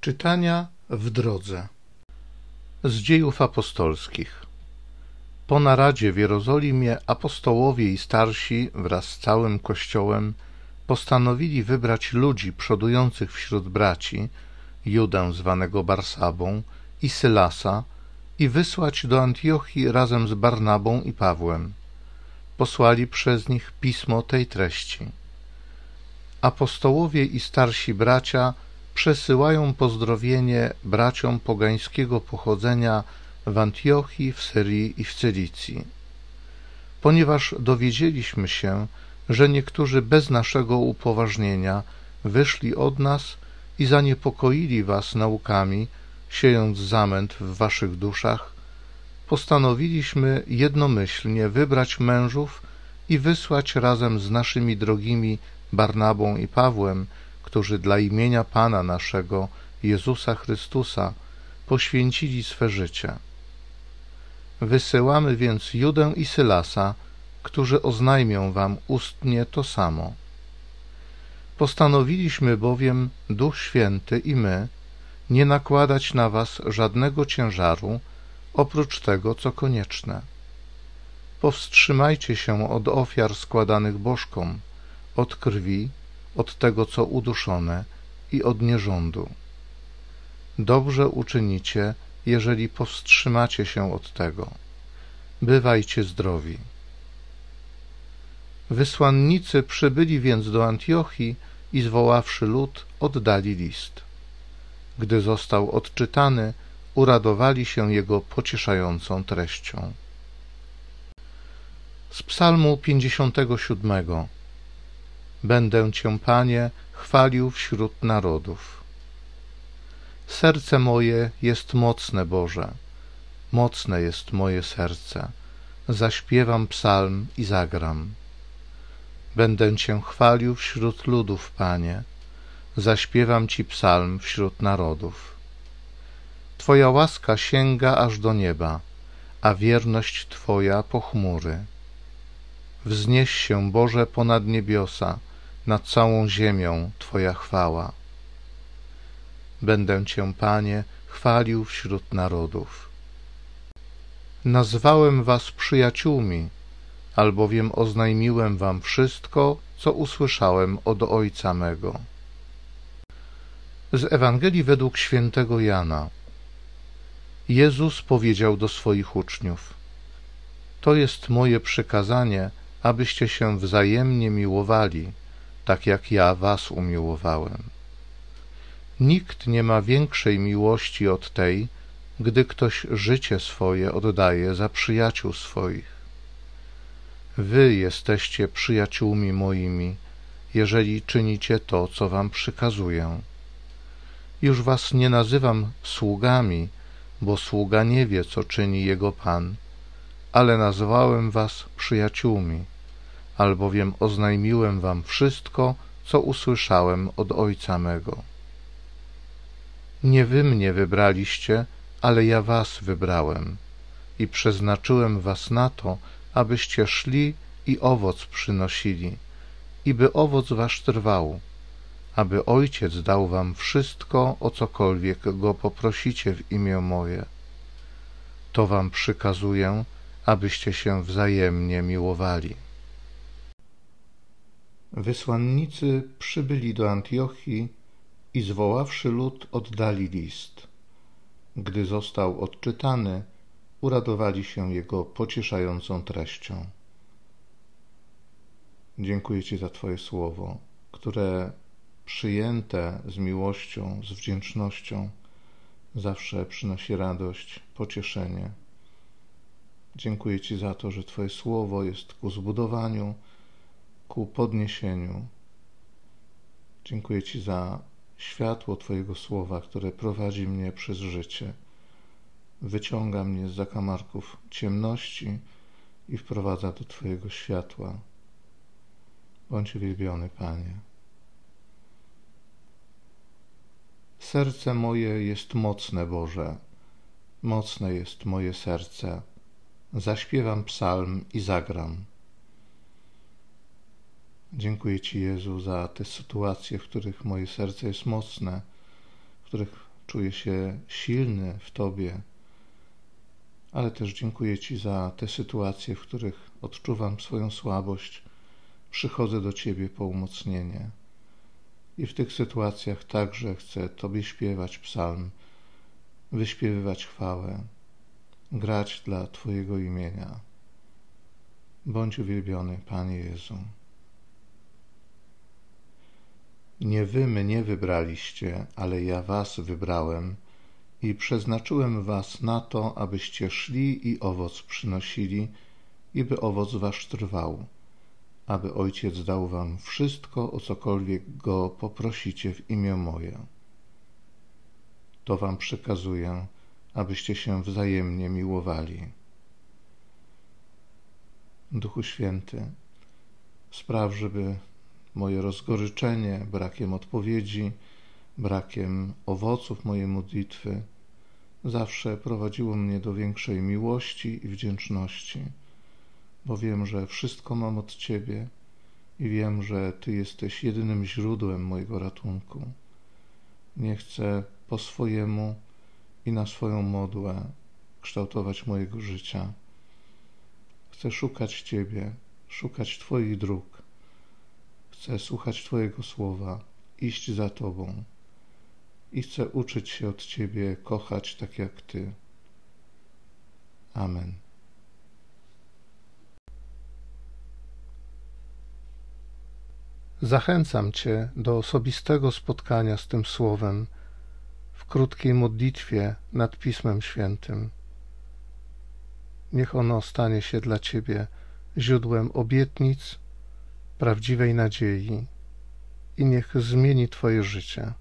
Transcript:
Czytania w drodze z dziejów apostolskich. Po naradzie w Jerozolimie apostołowie i starsi wraz z całym kościołem postanowili wybrać ludzi przodujących wśród braci, Judę zwanego Barsabą i Sylasa i wysłać do Antiochii razem z Barnabą i Pawłem. Posłali przez nich pismo tej treści. Apostołowie i starsi bracia przesyłają pozdrowienie braciom pogańskiego pochodzenia w Antiochii, w Syrii i w Cylicji. Ponieważ dowiedzieliśmy się, że niektórzy bez naszego upoważnienia wyszli od nas i zaniepokoili was naukami, siejąc zamęt w waszych duszach, postanowiliśmy jednomyślnie wybrać mężów i wysłać razem z naszymi drogimi Barnabą i Pawłem którzy dla imienia Pana naszego, Jezusa Chrystusa, poświęcili swe życie. Wysyłamy więc Judę i Sylasa, którzy oznajmią wam ustnie to samo. Postanowiliśmy bowiem, Duch Święty i my, nie nakładać na was żadnego ciężaru, oprócz tego, co konieczne. Powstrzymajcie się od ofiar składanych bożkom, od krwi, od tego, co uduszone i od nierządu. Dobrze uczynicie, jeżeli powstrzymacie się od tego. Bywajcie zdrowi. Wysłannicy przybyli więc do Antiochii i zwoławszy lud, oddali list. Gdy został odczytany, uradowali się jego pocieszającą treścią. Z Psalmu 57 Będę Cię, Panie, chwalił wśród narodów. Serce moje jest mocne, Boże, mocne jest moje serce. Zaśpiewam psalm i zagram. Będę Cię chwalił wśród ludów, Panie, zaśpiewam Ci psalm wśród narodów. Twoja łaska sięga aż do nieba, a wierność Twoja po chmury. Wznieś się, Boże, ponad niebiosa, nad całą ziemią Twoja chwała. Będę Cię, Panie, chwalił wśród narodów. Nazwałem Was przyjaciółmi, albowiem oznajmiłem Wam wszystko, co usłyszałem od Ojca mego. Z Ewangelii według świętego Jana. Jezus powiedział do swoich uczniów: To jest moje przykazanie, abyście się wzajemnie miłowali tak jak ja was umiłowałem. Nikt nie ma większej miłości od tej, gdy ktoś życie swoje oddaje za przyjaciół swoich. Wy jesteście przyjaciółmi moimi, jeżeli czynicie to, co wam przykazuję. Już was nie nazywam sługami, bo sługa nie wie, co czyni jego Pan, ale nazwałem was przyjaciółmi albowiem oznajmiłem wam wszystko, co usłyszałem od Ojca mego. Nie wy mnie wybraliście, ale ja was wybrałem i przeznaczyłem was na to, abyście szli i owoc przynosili, i by owoc wasz trwał, aby Ojciec dał wam wszystko, o cokolwiek Go poprosicie w imię moje. To wam przykazuję, abyście się wzajemnie miłowali. Wysłannicy przybyli do Antiochii i zwoławszy lud oddali list. Gdy został odczytany, uradowali się jego pocieszającą treścią. Dziękuję Ci za Twoje słowo, które przyjęte z miłością, z wdzięcznością zawsze przynosi radość, pocieszenie. Dziękuję Ci za to, że Twoje słowo jest ku zbudowaniu, ku podniesieniu. Dziękuję Ci za światło Twojego słowa, które prowadzi mnie przez życie, wyciąga mnie z zakamarków ciemności i wprowadza do Twojego światła. Bądź uwielbiony, Panie. Serce moje jest mocne, Boże, mocne jest moje serce. Zaśpiewam psalm i zagram. Dziękuję Ci, Jezu, za te sytuacje, w których moje serce jest mocne, w których czuję się silny w Tobie, ale też dziękuję Ci za te sytuacje, w których odczuwam swoją słabość, przychodzę do Ciebie po umocnienie. I w tych sytuacjach także chcę Tobie śpiewać psalm, wyśpiewywać chwałę, grać dla Twojego imienia. Bądź uwielbiony, Panie Jezu. Nie wy mnie wybraliście, ale ja was wybrałem i przeznaczyłem was na to, abyście szli i owoc przynosili, i by owoc wasz trwał, aby Ojciec dał wam wszystko, o cokolwiek Go poprosicie w imię moje. To wam przekazuję, abyście się wzajemnie miłowali. Duchu Święty, spraw, żeby moje rozgoryczenie brakiem odpowiedzi, brakiem owoców mojej modlitwy zawsze prowadziło mnie do większej miłości i wdzięczności, bo wiem, że wszystko mam od Ciebie i wiem, że Ty jesteś jedynym źródłem mojego ratunku. Nie chcę po swojemu i na swoją modłę kształtować mojego życia. Chcę szukać Ciebie, szukać Twoich dróg. Chcę słuchać Twojego słowa, iść za Tobą i chcę uczyć się od Ciebie kochać tak jak Ty. Amen. Zachęcam Cię do osobistego spotkania z tym Słowem w krótkiej modlitwie nad Pismem Świętym. Niech ono stanie się dla Ciebie źródłem obietnic, prawdziwej nadziei i niech zmieni Twoje życie.